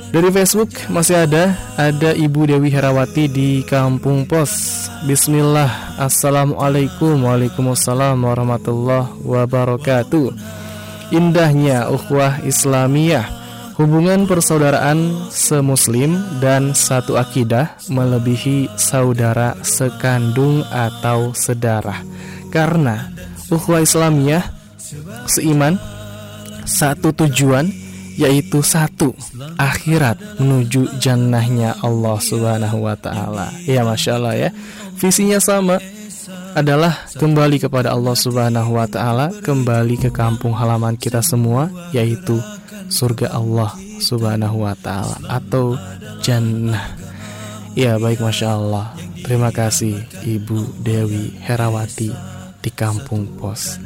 dari Facebook masih ada Ada Ibu Dewi Herawati di Kampung Pos Bismillah Assalamualaikum Waalaikumsalam warahmatullahi wabarakatuh Indahnya ukhuwah Islamiyah Hubungan persaudaraan semuslim dan satu akidah melebihi saudara sekandung atau sedarah Karena ukhuwah Islamiyah seiman satu tujuan yaitu satu akhirat menuju jannahnya Allah Subhanahu wa taala. Ya Masya Allah ya. Visinya sama adalah kembali kepada Allah Subhanahu wa taala, kembali ke kampung halaman kita semua yaitu surga Allah Subhanahu wa taala atau jannah. Ya baik Masya Allah Terima kasih Ibu Dewi Herawati di Kampung Pos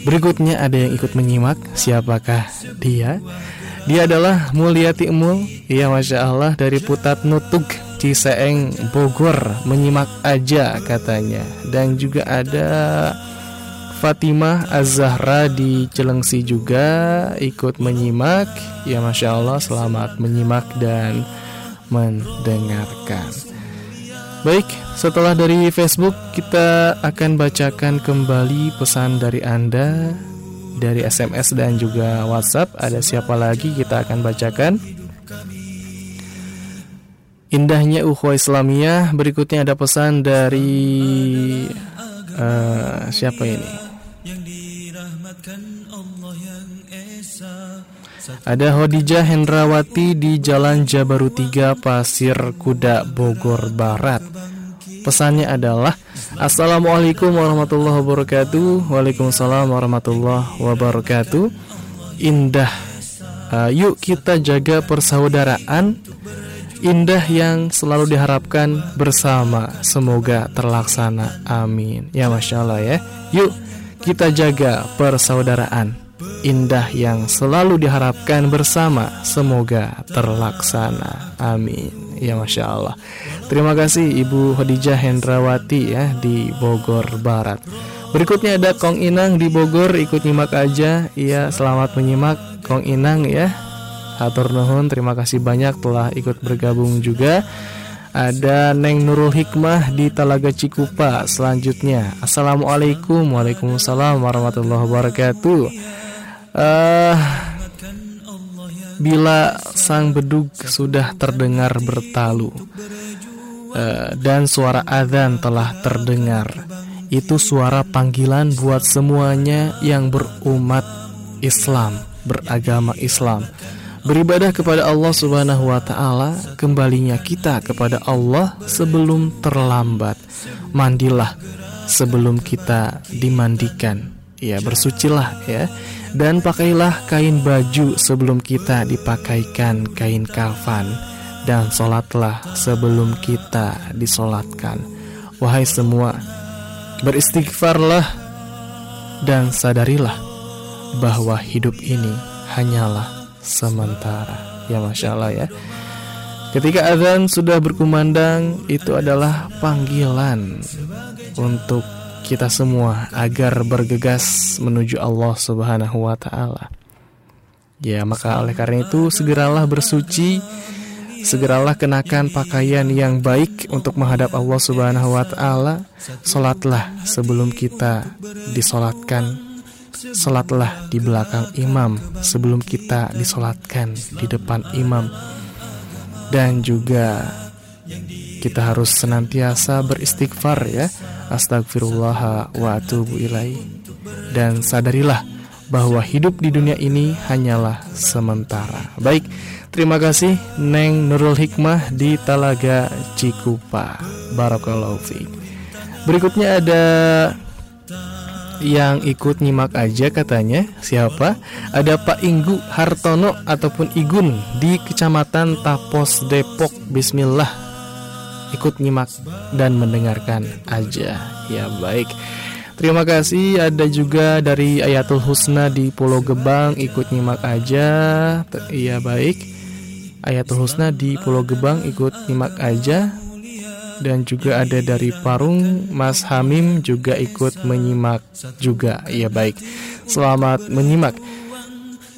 Berikutnya ada yang ikut menyimak Siapakah dia? Dia adalah Mulyati Emul Iya Masya Allah dari Putat Nutug Ciseeng Bogor Menyimak aja katanya Dan juga ada Fatimah Az-Zahra di Celengsi juga ikut menyimak Ya Masya Allah selamat menyimak dan mendengarkan Baik, setelah dari Facebook kita akan bacakan kembali pesan dari Anda dari SMS dan juga WhatsApp. Ada siapa lagi kita akan bacakan. Indahnya ukhuwah Islamiyah. Berikutnya ada pesan dari uh, siapa ini? Ada Hodijah Hendrawati di Jalan Jabaru 3 Pasir Kuda Bogor Barat. Pesannya adalah Assalamualaikum warahmatullahi wabarakatuh. Waalaikumsalam warahmatullahi wabarakatuh. Indah uh, Yuk kita jaga persaudaraan. Indah yang selalu diharapkan bersama. Semoga terlaksana. Amin. Ya Masya Allah ya. Yuk kita jaga persaudaraan indah yang selalu diharapkan bersama semoga terlaksana. Amin. Ya Masya Allah. Terima kasih Ibu Khadijah Hendrawati ya di Bogor Barat. Berikutnya ada Kong Inang di Bogor ikut nyimak aja. Iya, selamat menyimak Kong Inang ya. Hatur nuhun, terima kasih banyak telah ikut bergabung juga. Ada Neng Nurul Hikmah di Talaga Cikupa Selanjutnya. Assalamualaikum Waalaikumsalam warahmatullahi wabarakatuh. Uh, Bila sang bedug sudah terdengar bertalu uh, Dan suara adzan telah terdengar Itu suara panggilan buat semuanya yang berumat Islam Beragama Islam Beribadah kepada Allah Subhanahu wa taala, kembalinya kita kepada Allah sebelum terlambat. Mandilah sebelum kita dimandikan. Ya, bersucilah ya. Dan pakailah kain baju sebelum kita dipakaikan kain kafan dan solatlah sebelum kita disolatkan. Wahai semua, beristighfarlah dan sadarilah bahwa hidup ini hanyalah sementara. Ya Masya Allah ya. Ketika azan sudah berkumandang, itu adalah panggilan untuk kita semua agar bergegas menuju Allah Subhanahu wa taala. Ya, maka oleh karena itu segeralah bersuci, segeralah kenakan pakaian yang baik untuk menghadap Allah Subhanahu wa taala. Salatlah sebelum kita disolatkan Salatlah di belakang imam sebelum kita disolatkan di depan imam. Dan juga kita harus senantiasa beristighfar ya. Astagfirullah wa atubu ilai Dan sadarilah bahwa hidup di dunia ini hanyalah sementara. Baik, terima kasih Neng Nurul Hikmah di Talaga Cikupa. Barakallahu fiqh Berikutnya ada yang ikut nyimak aja katanya. Siapa? Ada Pak Inggu Hartono ataupun Igun di Kecamatan Tapos Depok. Bismillah. Ikut nyimak dan mendengarkan aja. Ya baik. Terima kasih. Ada juga dari Ayatul Husna di Pulau Gebang. Ikut nyimak aja. Iya baik. Ayatul Husna di Pulau Gebang ikut nyimak aja dan juga ada dari Parung Mas Hamim juga ikut menyimak juga. Ya baik. Selamat menyimak.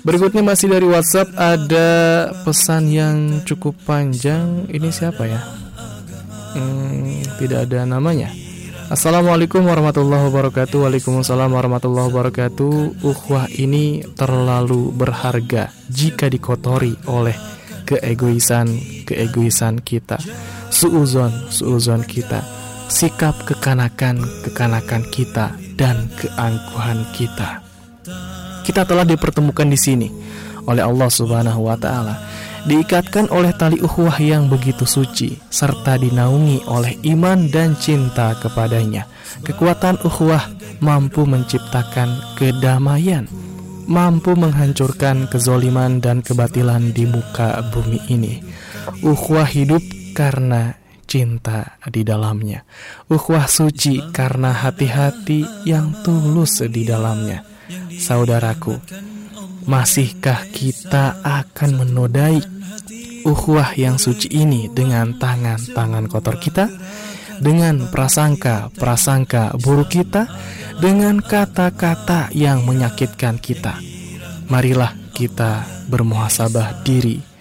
Berikutnya masih dari WhatsApp ada pesan yang cukup panjang. Ini siapa ya? Hmm, tidak ada namanya. Assalamualaikum warahmatullahi wabarakatuh Waalaikumsalam warahmatullahi wabarakatuh Uhwah ini terlalu berharga Jika dikotori oleh keegoisan-keegoisan kita suuzon suuzon kita sikap kekanakan-kekanakan kita dan keangkuhan kita. Kita telah dipertemukan di sini oleh Allah Subhanahu wa taala, diikatkan oleh tali ukhuwah yang begitu suci serta dinaungi oleh iman dan cinta kepadanya. Kekuatan ukhuwah mampu menciptakan kedamaian, mampu menghancurkan kezoliman dan kebatilan di muka bumi ini. Ukhuwah hidup karena cinta di dalamnya. Ukhuwah suci karena hati-hati yang tulus di dalamnya. Saudaraku, masihkah kita akan menodai ukhuwah yang suci ini dengan tangan-tangan kotor kita? Dengan prasangka-prasangka buruk kita? Dengan kata-kata yang menyakitkan kita? Marilah kita bermuhasabah diri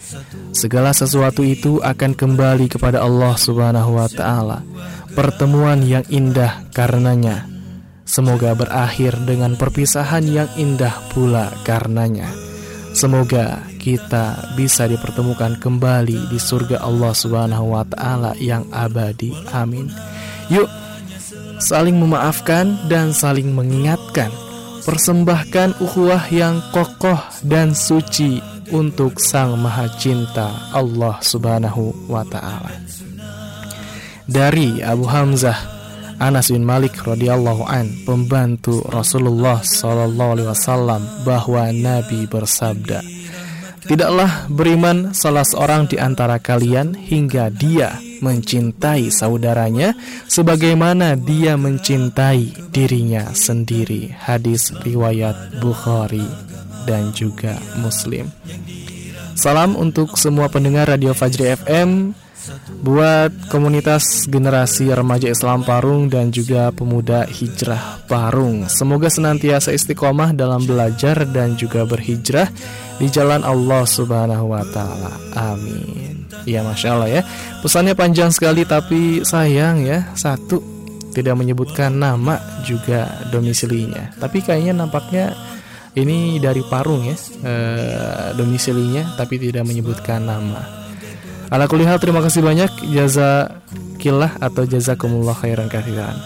Segala sesuatu itu akan kembali kepada Allah Subhanahu wa taala. Pertemuan yang indah karenanya. Semoga berakhir dengan perpisahan yang indah pula karenanya. Semoga kita bisa dipertemukan kembali di surga Allah Subhanahu wa taala yang abadi. Amin. Yuk saling memaafkan dan saling mengingatkan. Persembahkan ukhuwah yang kokoh dan suci untuk Sang Maha Cinta Allah Subhanahu wa taala. Dari Abu Hamzah Anas bin Malik radhiyallahu an, pembantu Rasulullah sallallahu alaihi wasallam bahwa Nabi bersabda, Tidaklah beriman salah seorang di antara kalian hingga dia mencintai saudaranya sebagaimana dia mencintai dirinya sendiri. Hadis riwayat Bukhari. dan juga muslim. Salam untuk semua pendengar Radio Fajri FM buat komunitas generasi remaja Islam Parung dan juga pemuda hijrah Parung. Semoga senantiasa istiqomah dalam belajar dan juga berhijrah di jalan Allah Subhanahu wa taala. Amin. Ya Masya Allah ya Pesannya panjang sekali tapi sayang ya Satu Tidak menyebutkan nama juga domisilinya Tapi kayaknya nampaknya Ini dari Parung ya e, Domisilinya Tapi tidak menyebutkan nama Ala kulihal terima kasih banyak jaza kilah atau jaza kumullah khairan kathiran.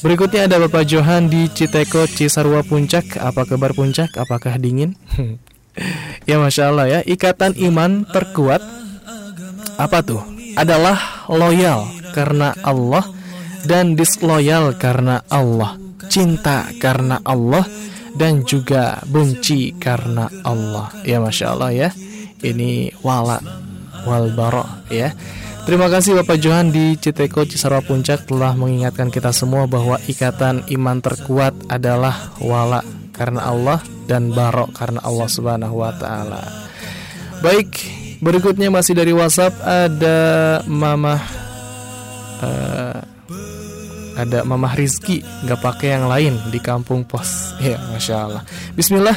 Berikutnya ada Bapak Johan di Citeko Cisarua Puncak. Apa kabar Puncak? Apakah dingin? ya Masya Allah ya Ikatan iman terkuat Apa tuh? Adalah loyal karena Allah Dan disloyal karena Allah Cinta karena Allah Dan juga benci karena Allah Ya Masya Allah ya Ini wala wal baro ya. Terima kasih Bapak Johan di Citeko Cisarua Puncak telah mengingatkan kita semua bahwa ikatan iman terkuat adalah wala karena Allah dan barok karena Allah Subhanahu wa taala. Baik, berikutnya masih dari WhatsApp ada Mama uh, ada Mama Rizki nggak pakai yang lain di kampung pos ya masya Allah Bismillah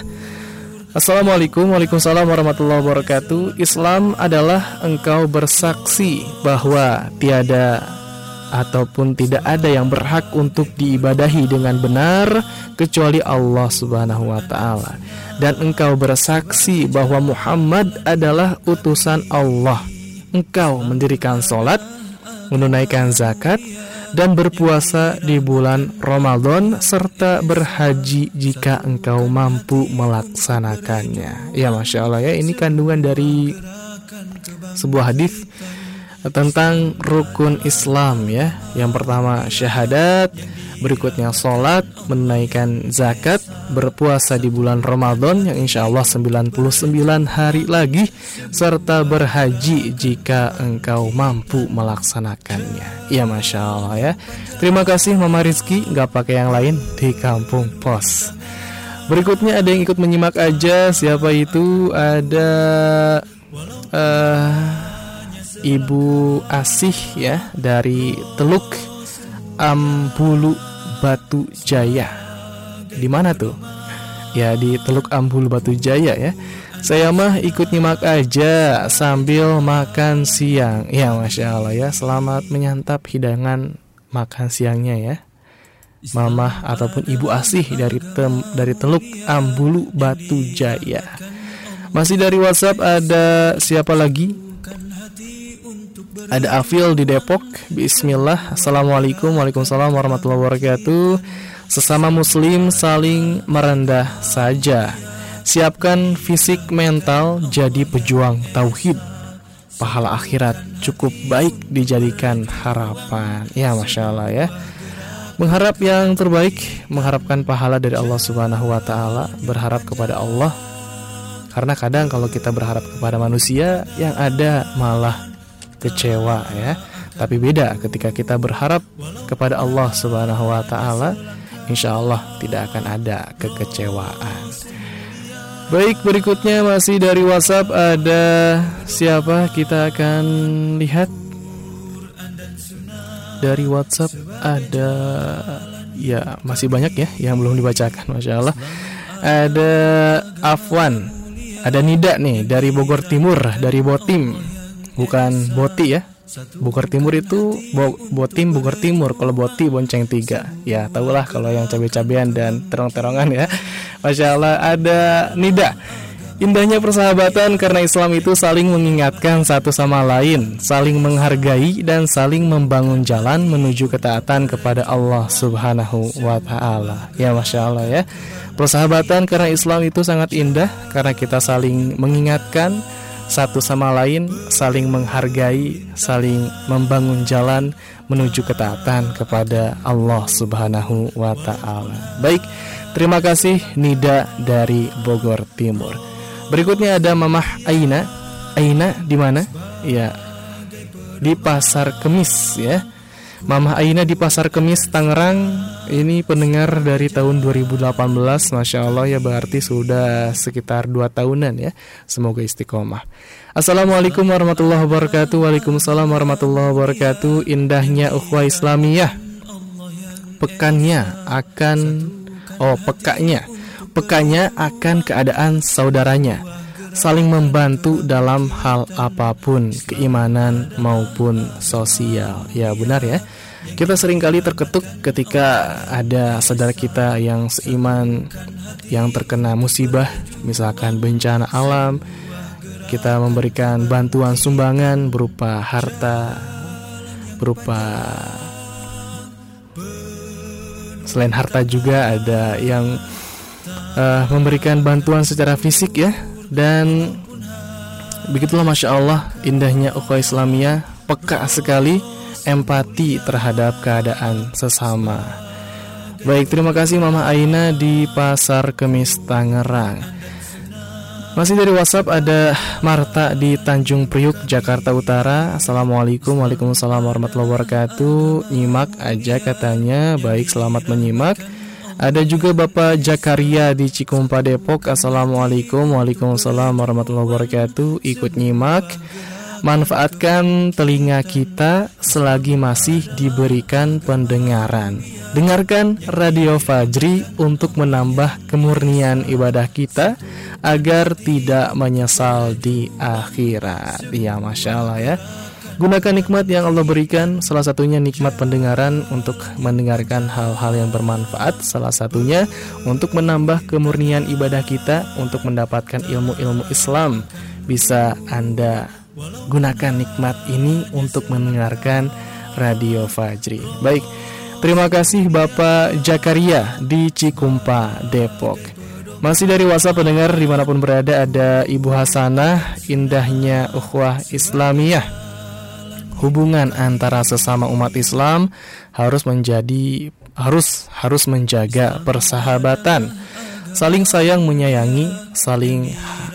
Assalamualaikum Waalaikumsalam warahmatullahi wabarakatuh Islam adalah engkau bersaksi bahwa tiada ataupun tidak ada yang berhak untuk diibadahi dengan benar kecuali Allah Subhanahu wa taala. Dan engkau bersaksi bahwa Muhammad adalah utusan Allah. Engkau mendirikan salat, menunaikan zakat, dan berpuasa di bulan Ramadan serta berhaji jika engkau mampu melaksanakannya. Ya Masya Allah ya ini kandungan dari sebuah hadis tentang rukun Islam ya. Yang pertama syahadat, berikutnya sholat, menunaikan zakat, berpuasa di bulan Ramadan yang insya Allah 99 hari lagi, serta berhaji jika engkau mampu melaksanakannya. Ya Masya Allah ya. Terima kasih Mama Rizky, nggak pakai yang lain di kampung pos. Berikutnya ada yang ikut menyimak aja siapa itu ada uh, Ibu Asih ya dari Teluk Ambulu Batu Jaya. Di mana tuh? Ya di Teluk Ambulu Batu Jaya ya. Saya mah ikut nyimak aja sambil makan siang. Ya Masya Allah ya Selamat menyantap hidangan makan siangnya ya Mama ataupun Ibu Asih dari tem, dari Teluk Ambulu Batu Jaya Masih dari WhatsApp ada siapa lagi? Ada Afil di Depok. Bismillah. Assalamualaikum Waalaikumsalam warahmatullahi wabarakatuh. Sesama muslim saling merendah saja. Siapkan fisik mental jadi pejuang tauhid. Pahala akhirat cukup baik dijadikan harapan. Ya Masya Allah ya. Mengharap yang terbaik, mengharapkan pahala dari Allah Subhanahu wa taala, berharap kepada Allah. Karena kadang kalau kita berharap kepada manusia, yang ada malah kecewa ya. Tapi beda ketika kita berharap kepada Allah Subhanahu wa taala, insya Allah tidak akan ada kekecewaan. Baik, berikutnya masih dari WhatsApp ada siapa? Kita akan lihat dari WhatsApp ada ya masih banyak ya yang belum dibacakan, masya Allah. Ada Afwan, ada Nida nih dari Bogor Timur, dari Botim bukan Boti ya. Bogor Timur itu Bo Botim Bogor Timur kalau Boti Bonceng tiga ya tahulah kalau yang cabai-cabean dan terong-terongan ya Masya Allah ada Nida Indahnya persahabatan karena Islam itu saling mengingatkan satu sama lain, saling menghargai dan saling membangun jalan menuju ketaatan kepada Allah Subhanahu wa taala. Ya Masya Allah ya. Persahabatan karena Islam itu sangat indah karena kita saling mengingatkan satu sama lain, saling menghargai, saling membangun jalan menuju ketaatan kepada Allah Subhanahu wa taala. Baik, terima kasih Nida dari Bogor Timur. Berikutnya ada Mamah Aina. Aina di mana? Ya, di Pasar Kemis ya. Mama Aina di Pasar Kemis Tangerang. Ini pendengar dari tahun 2018 Masya Allah ya berarti sudah sekitar 2 tahunan ya. Semoga istiqomah. Assalamualaikum warahmatullahi wabarakatuh. Waalaikumsalam warahmatullahi wabarakatuh. Indahnya ukhwah Islamiyah. Pekannya akan Oh pekanya. Pekanya akan keadaan saudaranya. Saling membantu dalam hal apa pun Keimanan maupun sosial. Ya benar ya kita sering kali terketuk ketika ada saudara kita yang seiman yang terkena musibah, misalkan bencana alam, kita memberikan bantuan sumbangan berupa harta, berupa selain harta juga ada yang uh, memberikan bantuan secara fisik ya. Dan begitulah masya Allah indahnya ukhuwah Islamiyah peka sekali empati terhadap keadaan sesama. Baik, terima kasih Mama Aina di Pasar Kemis Tangerang. Masih dari WhatsApp ada Marta di Tanjung Priuk, Jakarta Utara. Assalamualaikum, waalaikumsalam warahmatullahi wabarakatuh. Nyimak aja katanya. Baik, selamat menyimak. Ada juga Bapak Jakaria di Cikumpa Depok. Assalamualaikum, waalaikumsalam warahmatullahi wabarakatuh. Ikut nyimak. Manfaatkan telinga kita selagi masih diberikan pendengaran. Dengarkan Radio Fajri untuk menambah kemurnian ibadah kita agar tidak menyesal di akhirat. Ya, masya Allah ya. Gunakan nikmat yang Allah berikan, salah satunya nikmat pendengaran untuk mendengarkan hal-hal yang bermanfaat, salah satunya untuk menambah kemurnian ibadah kita untuk mendapatkan ilmu-ilmu Islam. Bisa Anda gunakan nikmat ini untuk mendengarkan Radio Fajri. Baik, terima kasih Bapak Jakaria di Cikumpa, Depok. Masih dari WhatsApp pendengar di mana pun berada ada Ibu Hasanah, indahnya ukhuwah Islamiyah. Hubungan antara sesama umat Islam harus menjadi harus harus menjaga persahabatan, saling sayang menyayangi, saling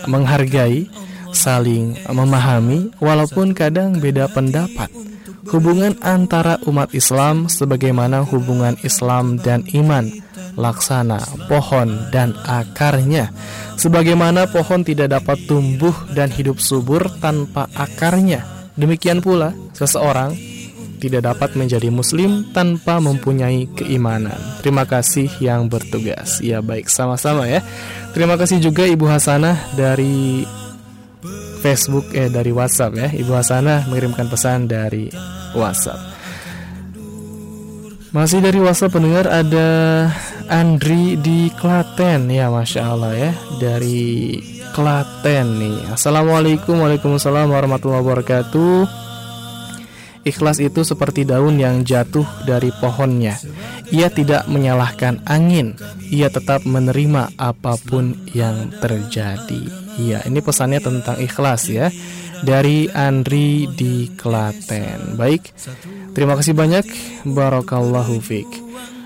menghargai, saling memahami walaupun kadang beda pendapat. Hubungan antara umat Islam sebagaimana hubungan Islam dan iman, laksana pohon dan akarnya. Sebagaimana pohon tidak dapat tumbuh dan hidup subur tanpa akarnya. Demikian pula seseorang tidak dapat menjadi muslim tanpa mempunyai keimanan. Terima kasih yang bertugas. Ya baik, sama-sama ya. Terima kasih juga Ibu Hasanah dari Facebook eh dari WhatsApp ya. Ibu Hasanah mengirimkan pesan dari WhatsApp. Masih dari WhatsApp pendengar ada Andri di Klaten ya Masya Allah ya Dari Klaten nih Assalamualaikum Waalaikumsalam warahmatullahi wabarakatuh Ikhlas itu seperti daun yang jatuh dari pohonnya Ia tidak menyalahkan angin Ia tetap menerima apa pun yang terjadi Iya, ini pesannya tentang ikhlas ya dari Andri di Klaten. Baik, terima kasih banyak. Barakallahu fiq.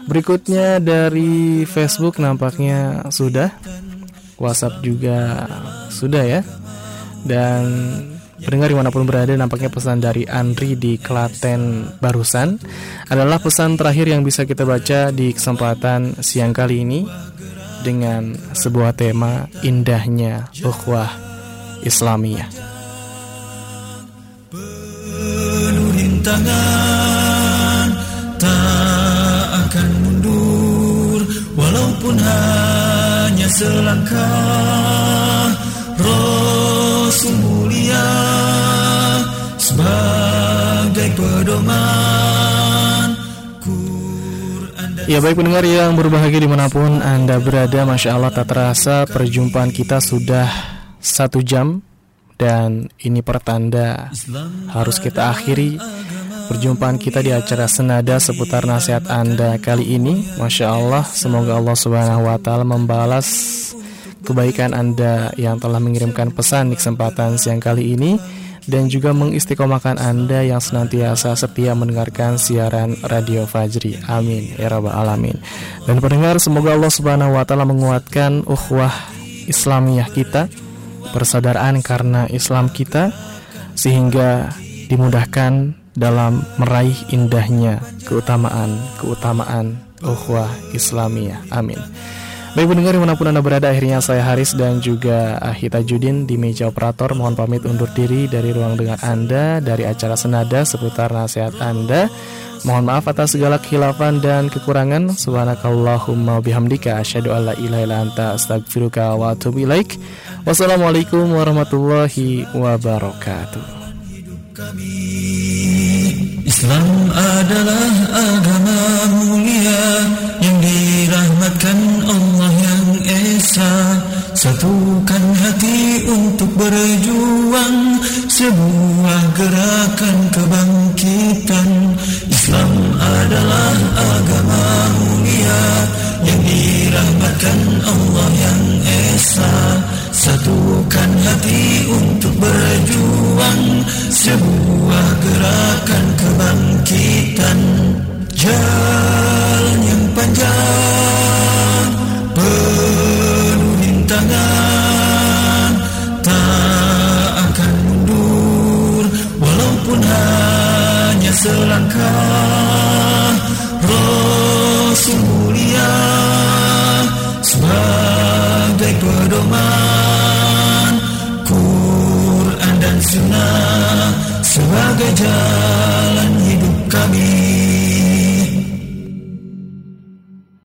Berikutnya dari Facebook nampaknya sudah. WhatsApp juga sudah ya. Dan pendengar di mana pun berada nampaknya pesan dari Andri di Klaten barusan adalah pesan terakhir yang bisa kita baca di kesempatan siang kali ini dengan sebuah tema indahnya ukhuwah Islamiyah. Penuh rintangan tak akan mundur walaupun hanya selangkah Rasul mulia sebagai pedoman. Ya baik pendengar yang berbahagia di mana pun Anda berada Masya Allah tak terasa perjumpaan kita sudah satu jam. Dan ini pertanda harus kita akhiri Perjumpaan kita di acara Senada seputar nasihat Anda kali ini. Masya Allah semoga Allah Subhanahu Wa Taala membalas kebaikan Anda yang telah mengirimkan pesan di kesempatan siang kali ini dan juga mengistiqomahkan Anda yang senantiasa setia mendengarkan siaran Radio Fajri. Amin ya rabbal alamin. Dan pendengar semoga Allah Subhanahu wa taala menguatkan ukhuwah Islamiyah kita, persaudaraan karena Islam kita sehingga dimudahkan dalam meraih indahnya keutamaan-keutamaan ukhuwah Islamiyah. Amin. Baik pendengar di mana pun Anda berada Akhirnya saya Haris dan juga Ahita Judin Di meja operator. Mohon pamit undur diri dari ruang dengar Anda Dari acara Senada seputar nasihat Anda. Mohon maaf atas segala khilafan dan kekurangan. Subhanakallahumma bihamdika Asyadu alla ilaha anta astagfiruka wa atubu ilaik. Wassalamualaikum warahmatullahi wabarakatuh. Islam adalah agama mulia yang dirahmatkan Allah Esa Satukan hati untuk berjuang. Sebuah gerakan kebangkitan. Islam adalah agama mulia Yang dirahmatkan Allah yang Esa. Satukan hati untuk berjuang. Sebuah gerakan kebangkitan. Jalan yang panjang Walaupun hanya selangkah Rasul mulia Sebagai pedoman Quran dan Sunnah sebagai jalan hidup kami